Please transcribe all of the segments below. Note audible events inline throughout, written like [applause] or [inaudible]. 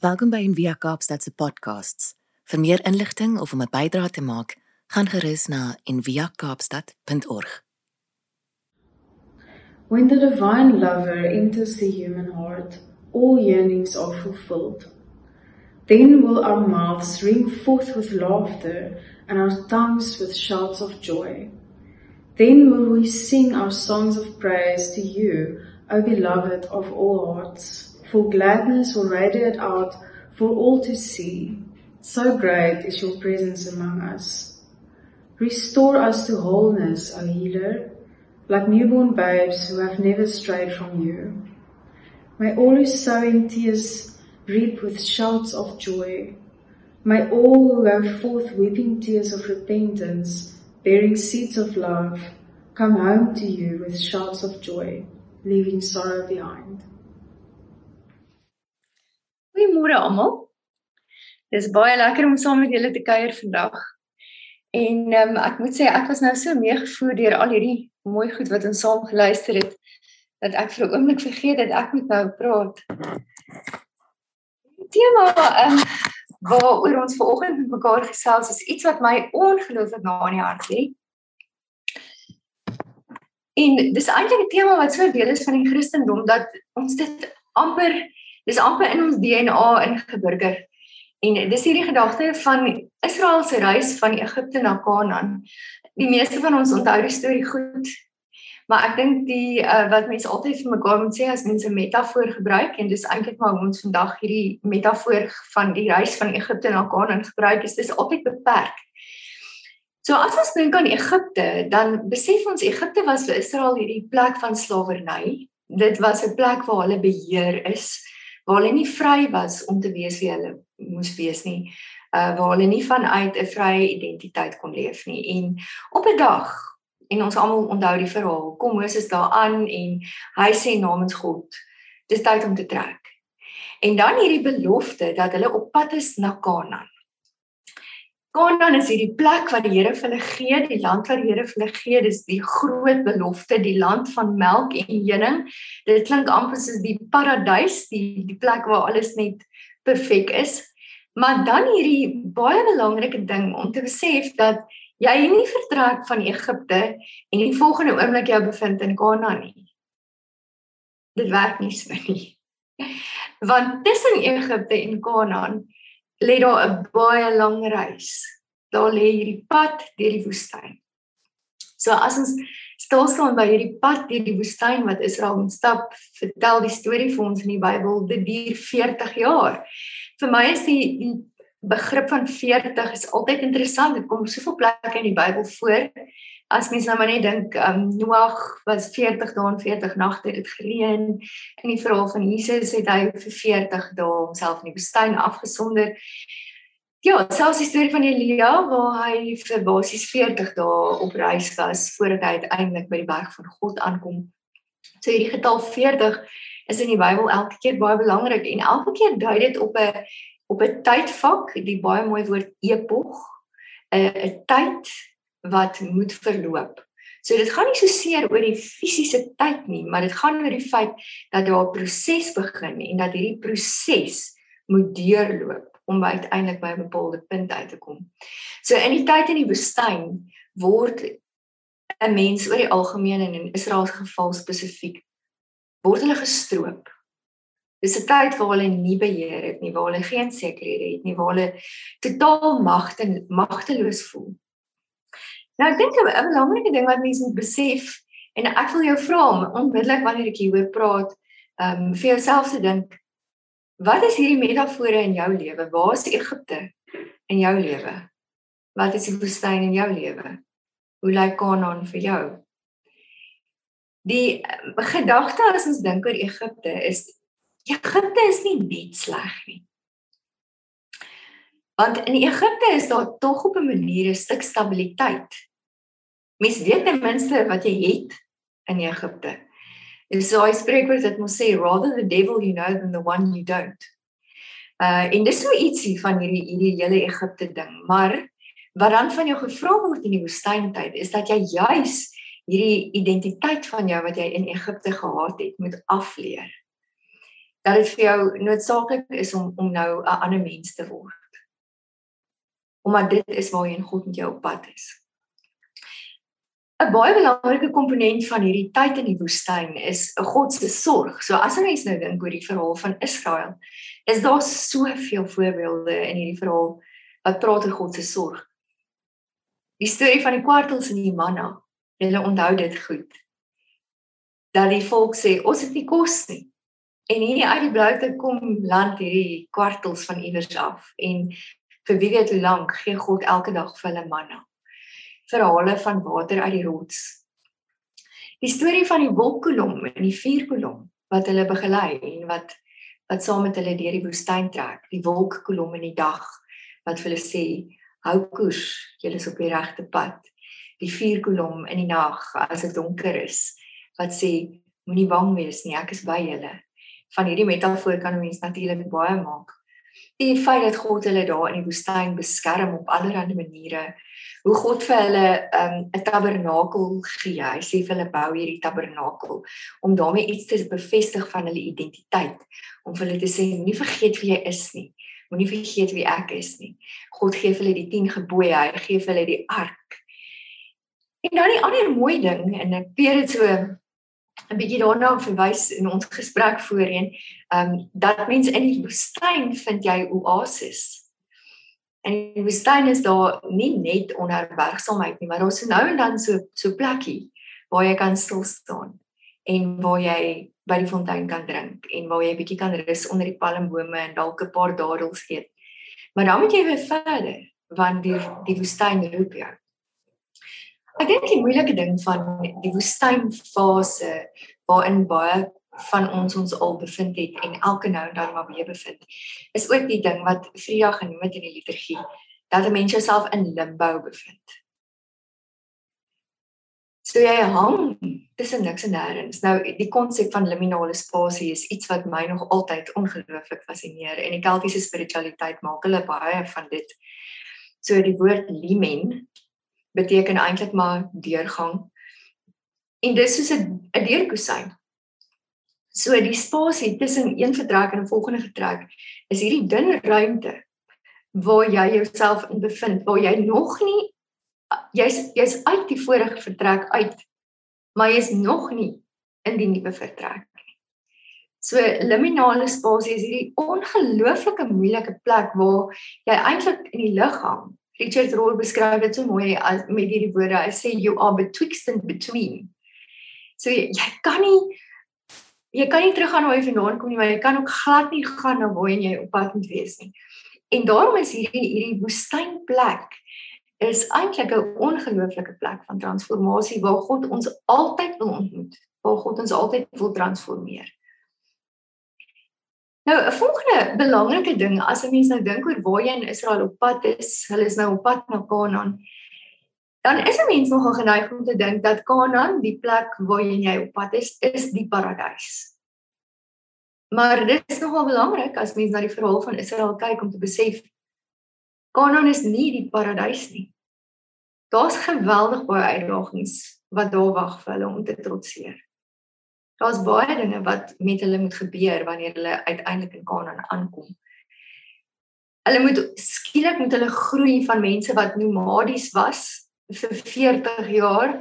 Welkom by Envia Kaapstad se podcasts. Vir meer inligting of om 'n bydrae te maak, gaan gerus na enviakaapstad.org. When the divine lover enters the human heart, all yearnings are fulfilled. Then will our mouths ring forth with laughter and our tongues with shouts of joy. Then will we sing our songs of praise to you, O beloved of all hearts. For gladness will radiate out for all to see. So great is your presence among us. Restore us to wholeness, O healer, like newborn babes who have never strayed from you. May all who sow in tears reap with shouts of joy. May all who go forth weeping tears of repentance, bearing seeds of love, come home to you with shouts of joy, leaving sorrow behind. Goeiemôre almal. Dis baie lekker om saam met julle te kuier vandag. En um, ek moet sê ek was nou so meegevoer deur al hierdie mooi goed wat ons saam geluister het dat ek vir 'n oomblik vergeet dat ek moet nou praat. Die tema um, waaroor ons vanoggend met mekaar gesels is iets wat my ongelooflik na in die hart lê. En dis eintlik 'n tema wat so deel is van die Christendom dat ons dit amper dis amper in ons DNA ingeburger. En dis hierdie gedagte van Israel se reis van Egipte na Kanaan. Die meeste van ons onthou die storie goed. Maar ek dink die uh, wat mense altyd vir mekaar moet sê as mense 'n metafoor gebruik en dis eintlik maar hoe ons vandag hierdie metafoor van die reis van Egipte na Kanaan gebruik is dis altyd beperk. So as ons dink aan Egipte, dan besef ons Egipte was vir Israel hierdie plek van slawerny. Dit was 'n plek waar hulle beheer is waar hulle nie vry was om te wees wie hulle moes wees nie. Uh waar hulle nie vanuit 'n vrye identiteit kon leef nie. En op 'n dag en ons almal onthou die verhaal kom Moses daar aan en hy sê namens God dis tyd om te trek. En dan hierdie belofte dat hulle op pad is na Kanaan Kanaan is hierdie plek wat die Here vir hulle gee, die land wat die Here vir hulle gee, dis die groot belofte, die land van melk en honing. Dit klink amper soos die paradys, die die plek waar alles net perfek is. Maar dan hierdie baie belangrike ding om te besef dat jy nie vertrek van Egipte en die volgende oomblik jou bevind in Kanaan nie. Dit werk nie so nie. Want tussen Egipte en Kanaan lê daar 'n baie lang reis. Daar lê hierdie pad deur die woestyn. So as ons stil staan by hierdie pad deur die woestyn wat Israel moet stap, vertel die storie vir ons in die Bybel, dit duur 40 jaar. Vir my is die, die begrip van 40 is altyd interessant. Dit kom soveel plekke in die Bybel voor as mens nou maar net dink, um, Noag was 40 dae en 40 nagte het gereën. In die verhaal van Jesus het hy vir 40 dae homself in die woestyn afgesonder. Ja, selfs die storie van Elia waar hy vir basies 40 dae op reis was voordat hy uiteindelik by die berg van God aankom. So hierdie getal 40 is in die Bybel elke keer baie belangrik en elke keer dui dit op 'n op 'n tydvak, die baie mooi woord epog, 'n tyd wat moet verloop. So dit gaan nie so seer oor die fisiese tyd nie, maar dit gaan oor die feit dat daar 'n proses begin en dat hierdie proses moet deurloop om uiteindelik by 'n bepaalde punt uit te kom. So in die tyd in die woestyn word 'n mens oor die algemeen en in Israel se geval spesifiek word hulle gestroop. Dis 'n tyd waar hulle nie beheer het nie, waar hulle geen sekerhede het nie, waar hulle totaal magte magteloos voel. Nou ek dink 'n belangrike ding wat mense moet besef en ek wil jou vra om onmiddellik wanneer ek hieroor praat, ehm um, vir jouself te dink wat is hierdie metafore in jou lewe? Waar is Egipte in jou lewe? Wat is die woestyn in jou lewe? Hoe lyk Kanaan vir jou? Die uh, gedagte as ons dink oor Egipte is Egipte is nie net sleg nie. Want in Egipte is daar tog op 'n manier 'n stuk stabiliteit. Mens weet ten minste wat jy het in Egipte. En so hy spreek oor dit mos sê rather the devil you know than the one you don't. Uh en dis so ietsie van hierdie hierdie hele Egipte ding, maar wat dan van jou gevra word in die woestyntyd is dat jy juis hierdie identiteit van jou wat jy in Egipte gehad het moet afleer. dat dit vir jou noodsaaklik is om om nou 'n ander mens te word. Omdat dit is waarheen God met jou op pad is. 'n Baie belangrike komponent van hierdie tyd in die woestyn is God se sorg. So as 'n mens nou dink oor die verhaal van Israel, is daar soveel voorbeelde in hierdie verhaal wat praat oor God se sorg. Die storie van die kwartels en die manna. Julle onthou dit goed. Dat die volk sê ons het nie kos nie. En hier uit die bloute kom land hierdie kwartels van iewers af en vir wie weet hoe lank gee God elke dag vir hulle manna. Verhale van water uit die rots. Die storie van die wolkkolom en die vuurkolom wat hulle begelei en wat wat saam met hulle deur die woestyn trek. Die wolkkolom in die dag wat vir hulle sê hou koers, jy is op die regte pad. Die vuurkolom in die nag as dit donker is wat sê moenie bang wees nie, ek is by julle. Van hierdie metafoor kan 'n mens natuurlik baie maak. Die feit dat God hulle daar in die woestyn beskerm op allerlei maniere. Hoe God vir hulle um, 'n um, tabernakel gee. Hy sê vir hulle bou hierdie tabernakel om daarmee iets te bevestig van hulle identiteit, om vir hulle te sê moenie vergeet wie jy is nie. Moenie vergeet wie ek is nie. God gee vir hulle die 10 gebooie, hy gee vir hulle die ark. En dan die ander mooi ding en ek weet dit so 'n bietjie daarna verwys in ons gesprek voorheen, ehm um, dat mens in die woestyn vind jy oases. En die woestyn is daar nie net onherbergsaamheid nie, maar daar's nou en dan so so plekkie waar jy kan stil staan en waar jy by die fontein kan drink en waar jy bietjie kan rus onder die palmbome en dalk 'n paar dadels eet. Maar dan moet jy weer verder want die die woestyn roep jou. Ek dink die moeilike ding van die woestynfase waarin baie van ons ons al bevind het en elke nou en dan maar weer bevind is ook die ding wat Vrydag genoem het in die liturgie dat 'n mens jouself in limbo bevind. So jy hang tussen niks en nêrens. Nou die konsep van liminale spasie is iets wat my nog altyd ongelooflik fascineer en die Keltiese spiritualiteit maak hulle baie van dit. So die woord limen beteken eintlik maar deurgang. En dis soos 'n 'n deurkusyn. So die spasie tussen een vertrek en 'n volgende vertrek is hierdie dun ruimte waar jy jouself in bevind, waar jy nog nie jy's jy's uit die vorige vertrek uit, maar jy's nog nie in die nuwe vertrek nie. So liminale spasie is hierdie ongelooflike moeilike plek waar jy eintlik in die lug hang. Richard Rohr beskryf dit so mooi as met hierdie woorde. Hy sê you are betwixt and between. So jy, jy kan nie jy kan nie teruggaan waar jy vandaan kom nie, maar jy kan ook glad nie gaan na waar jy op pad moet wees nie. En daarom is hierdie hierdie woestynplek is eintlik 'n ongelooflike plek van transformasie waar God ons altyd wil ontmoet, waar God ons altyd wil transformeer. Nou, 'n volgende belangrike ding as 'n mens nou dink oor waar jy in Israel op pad is, hulle is nou op pad na Kanaan. Dan is 'n mens nogal geneig om te dink dat Kanaan, die plek waar jy op pad is, is die paradys. Maar dit is nogal belangrik as mens na die verhaal van Israel kyk om te besef Kanaan is nie die paradys nie. Daar's geweldig baie uitdagings wat daar wag vir hulle om te trotseer. Daar's baie dinge wat met hulle moet gebeur wanneer hulle uiteindelik in Kanaan aankom. Hulle moet skielik met hulle groei van mense wat nomadies was vir 40 jaar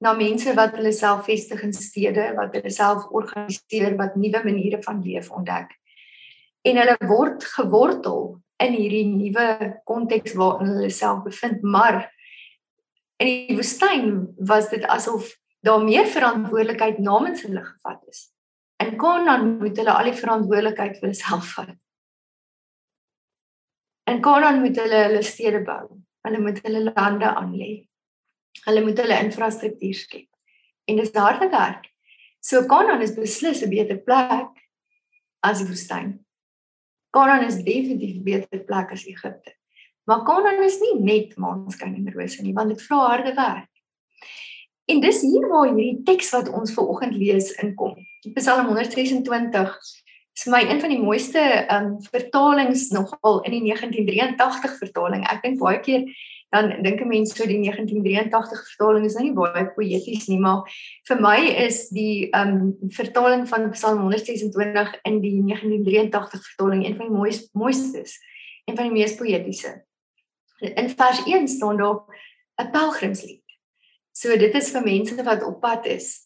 na mense wat hulle self vestig in stede, wat hulle self organiseer, wat nuwe maniere van leef ontdek. En hulle word gewortel in hierdie nuwe konteks waarin hulle self bevind, maar in die woestyn was dit asof daar meer verantwoordelikheid namens hulle gevat is. In Kanaan moet hulle al die verantwoordelikheid vir hulself vat. In Kanaan moet hulle hulle stede bou. Hulle moet hulle lande aanlê. Hulle moet hulle infrastruktuur skep. En dis harde werk. So Kanaan is beslis 'n beter plek as die woestyn. Kanaan is definitief 'n beter plek as Egipte. Maar Kanaan is nie net maanskyn en rose nie, want dit vra harde werk. En dis hier waar hierdie teks wat ons ver oggend lees inkom. Psalm 126 is vir my een van die mooiste um vertalings nogal in die 1983 vertaling. Ek dink baie keer dan dink 'n mens so die 1983 vertaling is nou nie baie poëties nie, maar vir my is die ehm um, vertaling van Psalm 126 in die 1983 vertaling een van die mooiste mooistes, een van die mees poëtiese. In vers 1 staan daar 'n pelgrimslied. So dit is vir mense wat op pad is.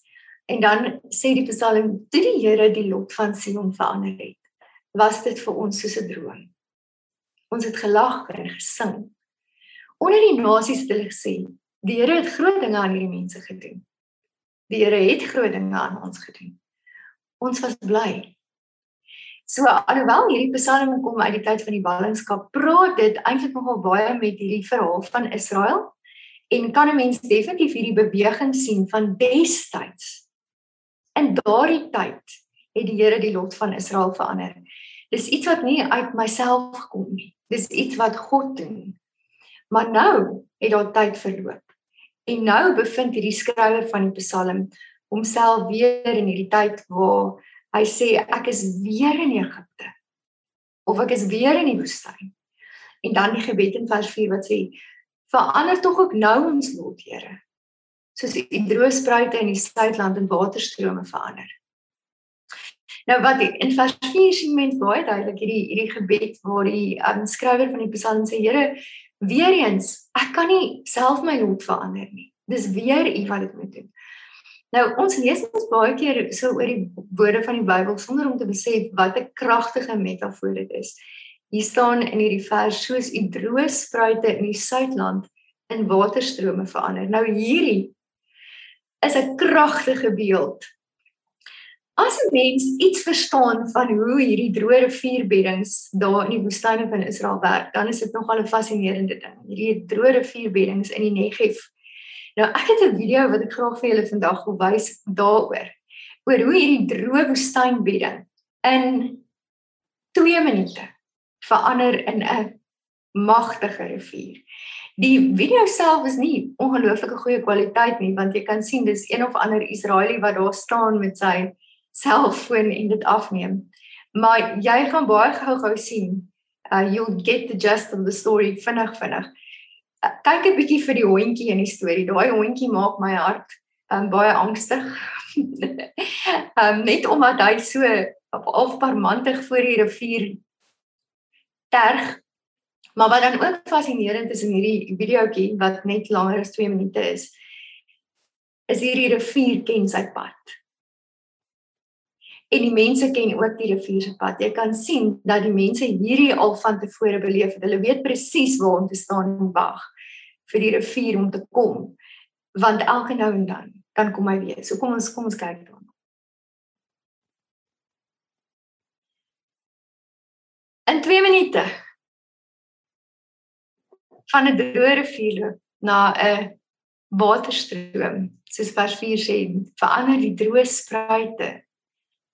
En dan sê die Psalm: "Toe die Here die lot van Sion verander het, was dit vir ons soos 'n droom." Ons het gelag en gesing onder die nasies het hulle gesê die Here het groot dinge aan hierdie mense gedoen. Die Here het groot dinge aan ons gedoen. Ons was bly. So alhoewel hierdie Psalm kom uit die tyd van die ballingskap, praat dit eintlik nogal baie met hierdie verhaal van Israel en kan 'n mens definitief hierdie beweging sien van destyds. In daardie tyd het die Here die lot van Israel verander. Dis iets wat nie uit myself gekom nie. Dis iets wat God doen. Maar nou het daar tyd verloop. En nou bevind hierdie skrywer van die Psalm homself weer in hierdie tyd waar hy sê ek is weer in Egipte of ek is weer in die woestyn. En dan die gebed in vers 4 wat sê verander tog ook nou ons lot, Here. Soos die droë spruite in die suidland en waterstrome verander. Nou wat in vers 4 sien mens baie duidelik hierdie hierdie gebed waar die um, skrywer van die Psalm sê Here weer eens, ek kan nie self my lot verander nie. Dis weer U wat dit moet doen. Nou ons lees ons baie keer so oor die woorde van die Bybel sonder om te besef wat 'n kragtige metafoor dit is. Hier staan in hierdie vers soos u droë spruite in die suidland in waterstrome verander. Nou hierdie is 'n kragtige beeld As 'n mens iets verstaan van hoe hierdie droë rivierbeddings daar in die woestyne van Israel werk, dan is dit nogal 'n fascinerende ding. Hierdie droë rivierbeddings in die Negev. Nou ek het 'n video wat ek graag vir julle vandag wil wys daaroor. Oor hoe hierdie droë woestynbedding in 2 minute verander in 'n magtige rivier. Die video self is nie ongelooflike goeie kwaliteit nie, want jy kan sien dis een of ander Israeliet wat daar staan met sy selfoon en dit afneem. Maar jy gaan baie gou-gou sien. Uh you'll get the gist of the story vinnig vinnig. Uh, kyk 'n bietjie vir die hondjie in die storie. Daai hondjie maak my hart um baie angstig. [laughs] um net omdat hy so op halfparmantig voor die rivier terg. Maar wat dan ook fascinerend is in hierdie videoetjie wat net langer as 2 minute is, is hierdie rivier ken sy pad en die mense ken ook die rivier se pad. Jy kan sien dat die mense hierdie al van tevore beleef het. Hulle weet presies waar om te staan en wag vir die rivier om te kom. Want elke nou en dan kan kom hy weer. So kom ons kom ons kyk dan. In 2 minute van 'n droë rivier na 'n waterstroom, soos vers 4 sê, verander die droë spruite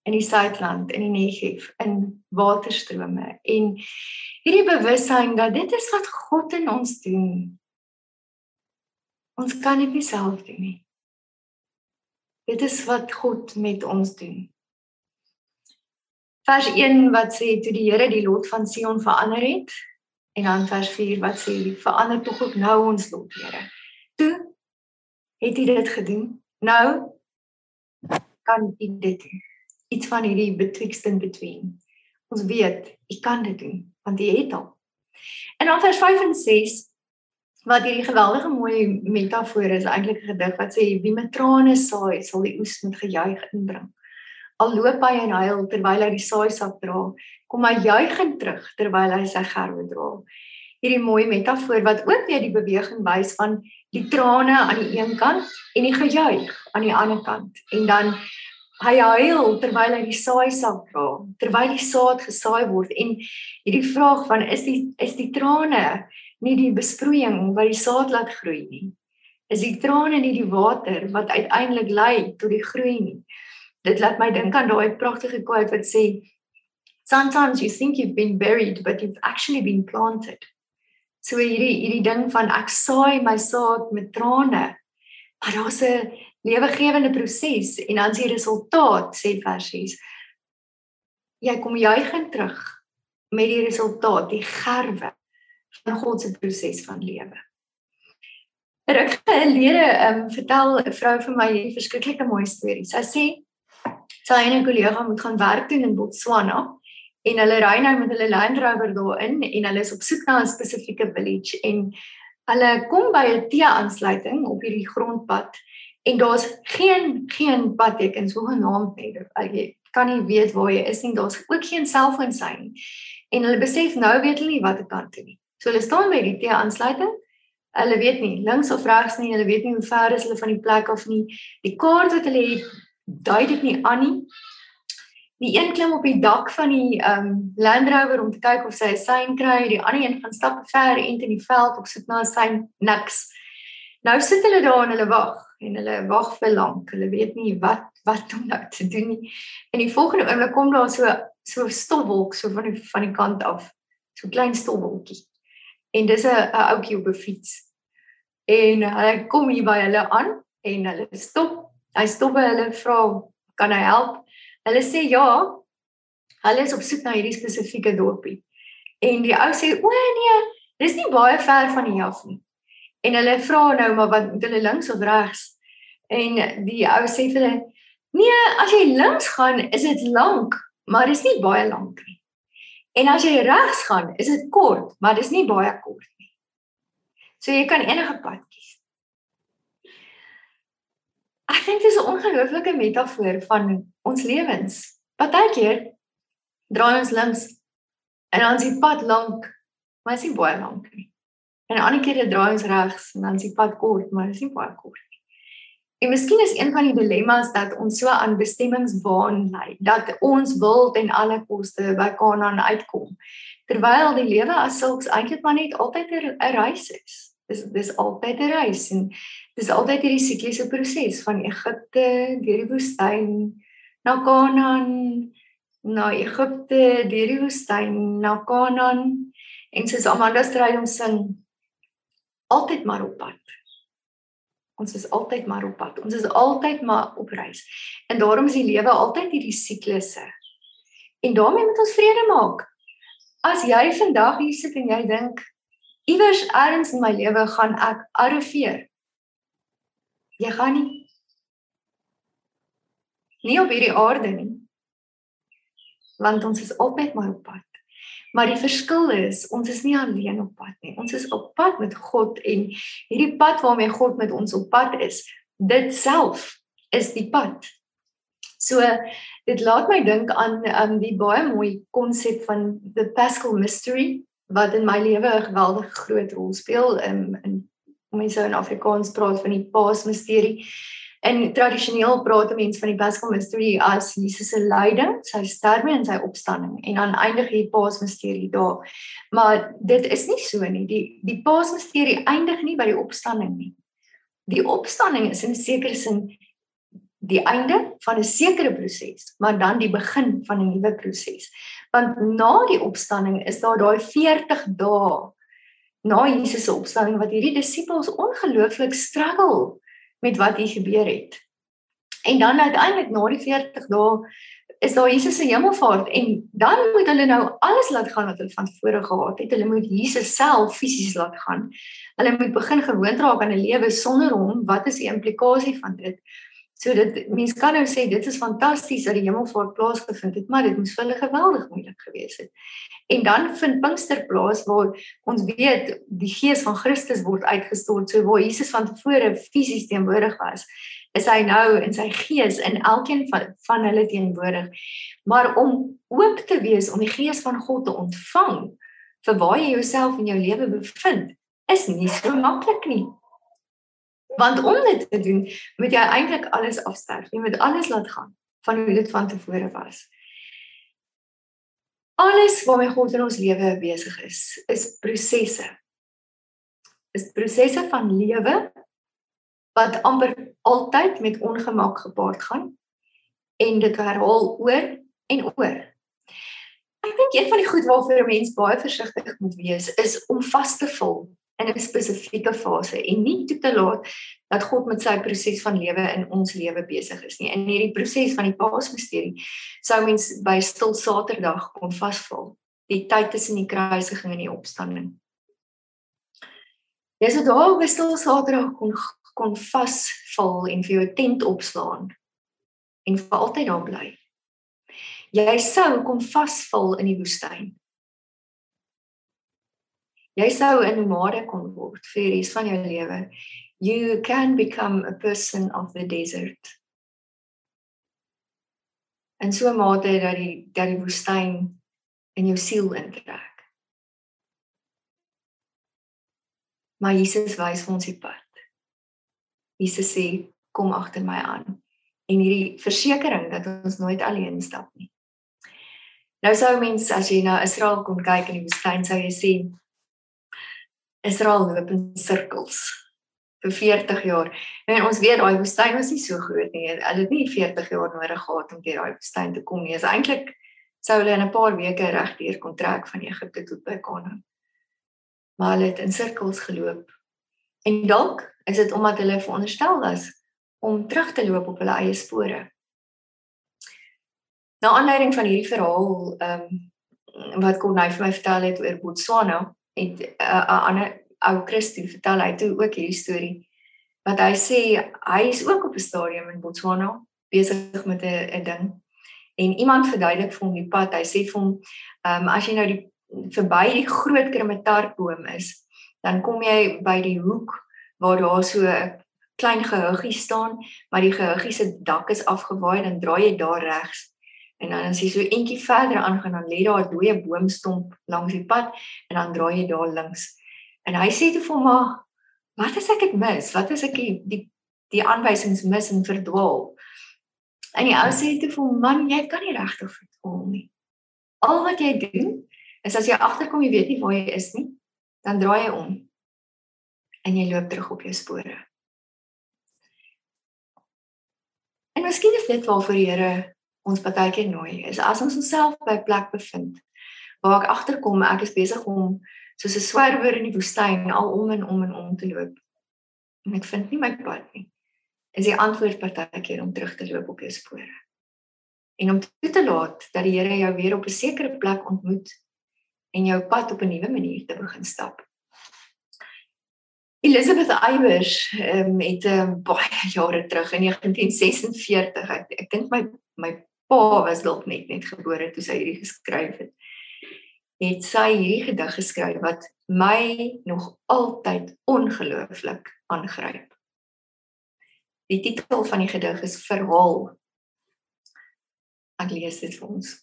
in die Suidland in die Negev in waterstrome en hierdie bewussyn dat dit is wat God in ons doen. Ons kan dit nie self doen nie. Dit is wat God met ons doen. Vers 1 wat sê toe die Here die lot van Sion verander het en dan vers 4 wat sê verander tog ook nou ons lot, Here. Toe het hy dit gedoen. Nou kan hy dit doen iets van hierdie betwixt in between. Ons weet, jy kan dit doen want jy het al. En dan vers 5 en 6 wat hierdie geweldige mooi metafoor is eintlik 'n gedig wat sê wie met trane saai sal die oes met gejuig inbring. Al loop hy en huil terwyl hy die saaisak dra, kom hy juigend terug terwyl hy sy gerwe dra. Hierdie mooi metafoor wat ook weer die beweging wys van die trane aan die een kant en die gejuig aan die ander kant. En dan hy huil terwyl hy die saai sak dra, terwyl die saad gesaai word en hierdie vraag van is die is die trane nie die besproeiing wat die saad laat groei nie. Is die trane nie die water wat uiteindelik lei tot die groei nie. Dit laat my dink aan daai pragtige quote wat sê sometimes you think you've been buried but you've actually been planted. So hierdie hierdie ding van ek saai my saad met trane. Maar daar's 'n lewegewende proses en dan sien resultaat sê versies jy kom juigend terug met die resultaat die gerwe van God se proses van lewe Ruk gelede ehm um, vertel 'n vrou vir my hierdie verskriklike mooi storie. Sy sê sy en 'n kollega moet gaan werk doen in Botswana en hulle ry nou met hulle Land Rover daarin en hulle is op soek na 'n spesifieke village en hulle kom by 'n T-aansluiting op hierdie grondpad en daar's geen geen padtekens hoegenaamd nie. Jy kan nie weet waar jy is nie. Daar's ook geen selfoonsein nie. En hulle besef nou weet hulle nie wat om te doen nie. So hulle staan by die T-aansluiting Hulle weet nie links of regs nie, hulle weet nie hoe ver is hulle van die plek of nie. Die kaart wat hulle het, dui dit nie aan nie. Die een klim op die dak van die um Land Rover om te kyk of sy 'n sein kry, die ander een gaan stap ver en in die veld op soek na 'n sein, niks. Nou sit hulle daar en hulle wag en hulle wag vir lank. Hulle weet nie wat wat om nou te doen nie. En die volgende oomblik kom daar so so stofwolk so van die van die kant af. So klein stofwolkie. En dis 'n ouetjie op 'n fiets en hy kom hier by hulle aan en hulle stop. Hy stop by hulle vra, "Kan hy help?" Hulle sê ja. Hulle is op soek na hierdie spesifieke dorpie. En die ou sê, "O nee, dis nie baie ver van hier af nie." En hulle vra nou, "Maar wat moet hulle links of regs?" En die ou sê vir hulle, "Nee, as jy links gaan, is dit lank, maar dis nie baie lank nie. En as jy regs gaan, is dit kort, maar dis nie baie kort So jy kan enige pad kies. Ek dink dis 'n ongelooflike metafoor van ons lewens. Partykeer draai ons links en dan is die pad lank, maar is nie baie lank nie. En ander kere draai ons regs en dan is die pad kort, maar is nie baie kort nie. En miskien is een van die dilemma's dat ons so aan bestemmingsbaan lei, dat ons wil ten alle koste by Kanaan uitkom, terwyl die lewe as sulks eintlik maar net altyd 'n reis is dis dis altyd 'n reis en dis altyd hierdie sikliese proses van Egipte deur die woestyn na Kanaan na Egipte deur die woestyn na Kanaan en soos Amanda Strydom sing altyd maar op pad. Ons is altyd maar op pad. Ons is altyd maar op reis. En daarom is die lewe altyd hierdie siklusse. En daarmee moet ons vrede maak. As jy vandag hier sit en jy dink iewers elders in my lewe gaan ek arriveer. Jy gaan nie nie op hierdie aarde nie. Want ons is altyd maar op pad. Maar die verskil is, ons is nie alleen op pad nie. Ons is op pad met God en hierdie pad waarmee God met ons op pad is, dit self is die pad. So dit laat my dink aan um, die baie mooi konsep van the Paschal mystery wat in my lewe 'n geweldige groot rol speel in in mense in Afrikaans praat van die Paasmisterie. En tradisioneel praat mense van die Paschal Mystery as Jesus se lyding, sy sterwe en sy opstanding en dan eindig hier Paasmisterie daar. Maar dit is nie so nie. Die die Paasmisterie eindig nie by die opstanding nie. Die opstanding is in 'n sekere sin die einde van 'n sekere proses, maar dan die begin van 'n nuwe proses want na die opstanding is daar daai 40 dae na Jesus se opstanding wat hierdie disippels ongelooflik struggle met wat hier gebeur het. En dan uiteindelik na die 40 dae is daar Jesus se hemelvaart en dan moet hulle nou alles laat gaan wat hulle van tevore gehad het. Hulle moet Jesus self fisies laat gaan. Hulle moet begin gewoond raak aan 'n lewe sonder hom. Wat is die implikasie van dit? So dit mense kan nou sê dit is fantasties dat die hemelvaart plaasgevind het, maar dit moes vir hulle geweldig moeilik gewees het. En dan vind Pinkster plaas waar ons weet die gees van Christus word uitgestort, so waar Jesus van tevore fisies teenwoordig was, is hy nou in sy gees in elkeen van van hulle teenwoordig. Maar om oop te wees om die gees van God te ontvang vir waar jy jouself in jou lewe bevind, is nie so maklik nie. Want om dit te doen, moet jy eintlik alles afsterf. Jy moet alles laat gaan van hoe dit van tevore was. Alles waarmee God in ons lewe besig is, is prosesse. Is prosesse van lewe wat amper altyd met ongemak gepaard gaan en dit herhaal oor en oor. Ek dink een van die goed waarvoor 'n mens baie versigtig moet wees is om vas te vul in 'n spesifieke fase en nie toe te laat dat God met sy proses van lewe in ons lewe besig is nie. In hierdie proses van die Paasmisterie sou mens by stil Saterdag kon vasval, die tyd tussen die kruisiging en die opstanding. Jy sou daar op stil Saterdag kon kon vasval en vir jou tent opslaan en vir altyd daar bly. Jy sou kon vasval in die woestyn. Jy sou 'n nomade kon word vir die res van jou lewe. You can become a person of the desert. En so mate dat die dat die woestyn in jou siel intrek. Maar Jesus wys vir ons die pad. Jesus sê kom agter my aan en hierdie versekering dat ons nooit alleen stap nie. Nou sou mense as jy na Israel kon kyk in die woestyn sou jy sien Israel loop in sirkels vir 40 jaar. En ons weet daai woestyn was nie so groot nie. Hulle het nie 40 jaar nodig gehad om deur daai woestyn te kom nie. Is eintlik sou hulle in 'n paar weke regdeur kon trek van Egipte tot by Kanaan. Maar hulle het in sirkels geloop. En dalk is dit omdat hulle veronderstel was om terug te loop op hulle eie spore. Na aanleiding van hierdie verhaal, ehm um, wat Corneille vir my vertel het oor Botswana, het 'n uh, ander ou Christo vertel hy toe ook hierdie storie. Wat hy sê hy is ook op 'n stadium in Botswana besig met 'n ding. En iemand verduidelik vir hom die pad. Hy sê vir hom um, as jy nou die verby die groot krimitarboom is dan kom jy by die hoek waar daar so 'n klein gehuggie staan maar die gehuggie se dak is afgewaai dan draai jy daar regs en dan as jy so eentjie verder aangaan dan lê daar 'n dooie boomstomp langs die pad en dan draai jy daar links En hy sê toe vir hom: "Wat as ek dit mis? Wat as ek die die, die aanwysings mis en verdwaal?" En die ou sê toe vir hom: "Man, jy kan nie regtig verdwaal nie. Al wat jy doen is as jy agterkom jy weet nie waar jy is nie, dan draai jy om en jy loop terug op jou spore." En miskien is dit waarvoor die Here ons partykeer nooi is as ons onsself by 'n plek bevind waar ek agterkom ek is besig om soos 'n swerwer in die woestyn al om en om en om te loop. En ek vind nie my pad nie. Is die antwoord partykeer om terug te loop op jou spore. En om toe te laat dat die Here jou weer op 'n sekere plek ontmoet en jou pad op 'n nuwe manier te begin stap. Elizabeth Iwers um, het um, baie jare terug in 1946 ek ek dink my my pa was dalk net net gebore toe sy hierdie geskryf het het sy hierdie gedig geskryf wat my nog altyd ongelooflik aangryp. Die titel van die gedig is Verhaal. Ek lees dit vir ons.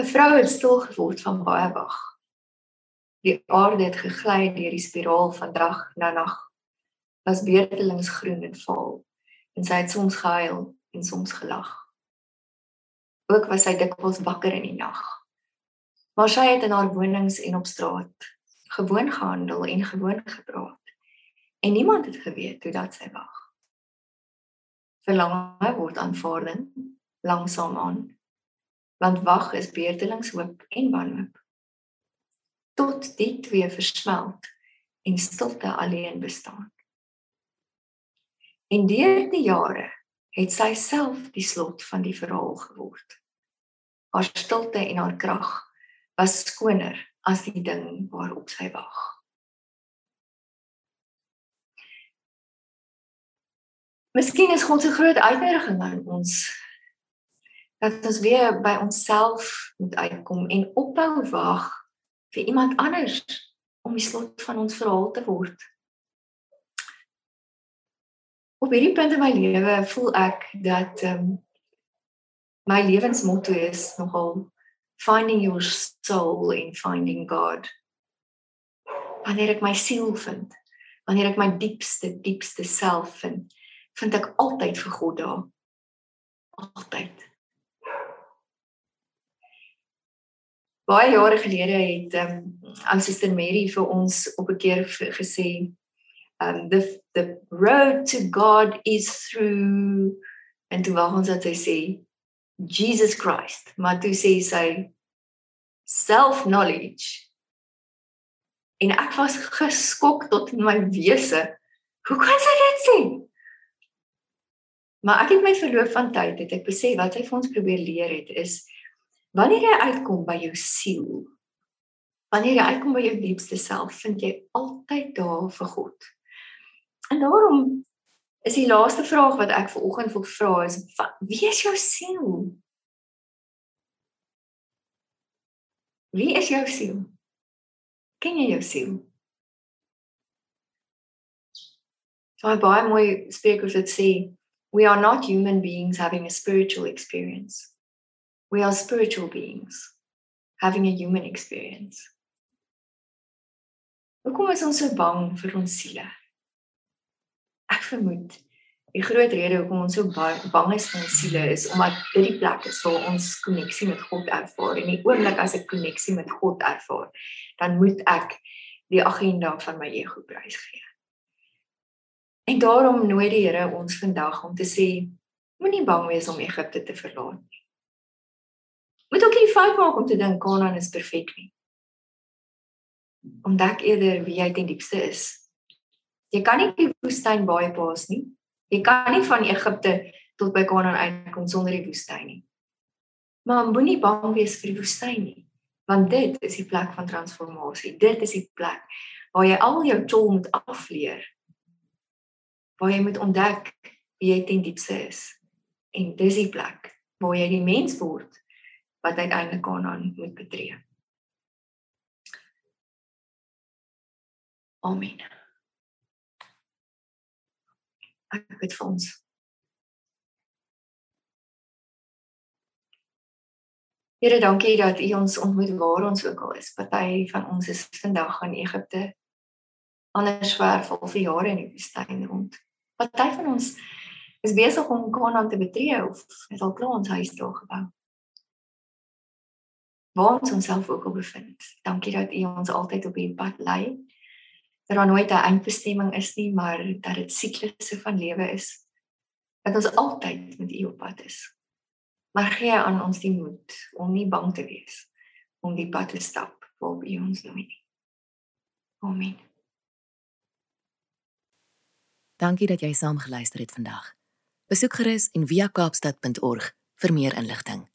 'n Vrou het stil geword van baie wag. Die aarde het gegly deur die spiraal van dag na nag. Was beurtelings groen en vaal en sy het soms gehuil en soms gelag. Ook was sy dikwels wakker in die nag. Maar sy het in haar wonings en op straat gewoon gehandel en gewoon gepraat. En niemand het geweet hoe dat sy wag. Verlange word aanvaarding langsaam aan. Want wag is beurtelings hoop en wanhoop. Tot die twee versmelt en stilte alleen bestaan. En deur die jare het sy self die slot van die verhaal geword haar stilte en haar krag was skoner as die ding waarop sy wag. Miskien is God se groot uitnodiging aan ons dat ons weer by onsself moet uitkom en ophou wag vir iemand anders om die slot van ons verhaal te word. Op hierdie punt in my lewe voel ek dat ehm um, my lewensmotto is nogal finding your soul and finding God. Wanneer ek my siel vind, wanneer ek my diepste diepste self vind, vind ek altyd vir God daar. Altyd. Baie jare gelede het ehm um, ou Suster Mary vir ons op 'n keer gesê um the the road to God is through en toe wou ons dat sy sê Jesus Christ, maar toe sê sy self knowledge. En ek was geskok tot in my wese. Hoe kan sy dit sê? Maar ek het my verloop van tyd het ek besef wat hy vir ons probeer leer het is wanneer jy uitkom by jou siel Wanneer jy uitkom by jou diepste self, vind jy altyd daar vir God. En daarom is die laaste vraag wat ek ver oggend wil vra is wie is jou siel? Wie is jou siel? Ken jy jou siel? So I baie mooi sprekers dit sê, we are not human beings having a spiritual experience. We are spiritual beings having a human experience. Hoekom is ons so bang vir ons siele? Ek vermoed die groot rede hoekom ons so bang is vir ons siele is omdat dit die plek is waar ons koneksie met God ervaar en die oomblik as ek koneksie met God ervaar, dan moet ek die agenda van my ego prys gee. En daarom nooi die Here ons vandag om te sê moenie bang wees om Egipte te verlaat nie. Moet ook nie fout maak om te dink Kanaan is perfek nie. Ontdek eerder wie jy ten diepste is. Jy kan nie die woestyn baie pas nie. Jy kan nie van Egipte tot by Kanaan uitkom sonder die woestyn nie. Maar moenie bang wees vir die woestyn nie, want dit is die plek van transformasie. Dit is die plek waar jy al jou tol moet afleer. Waar jy moet ontdek wie jy ten diepste is. En dis die plek waar jy die mens word wat uiteindelik Kanaan moet betree. Amen. Ek bid vir ons. Here, dankie dat U ons ontmoet waar ons ook al is. Party van ons is vandag in Egipte. Ander swerf al vir jare in die woestyn rond. Party van ons is besig om Kanaan te betree of het al klaar ons huis daar gebou waar ons onsself ook al bevind. Dankie dat U ons altyd op hierdie pad lei. Dat daar nooit 'n eindbestemming is nie, maar dat dit siklusse van lewe is. Dat ons altyd met U op pad is. Maar gee aan ons die moed om nie bang te wees om die pad te stap waarop U ons nooi nie. Amen. Dankie dat jy saam geluister het vandag. Besoek gerus en via kaapstad.org vir meer inligting.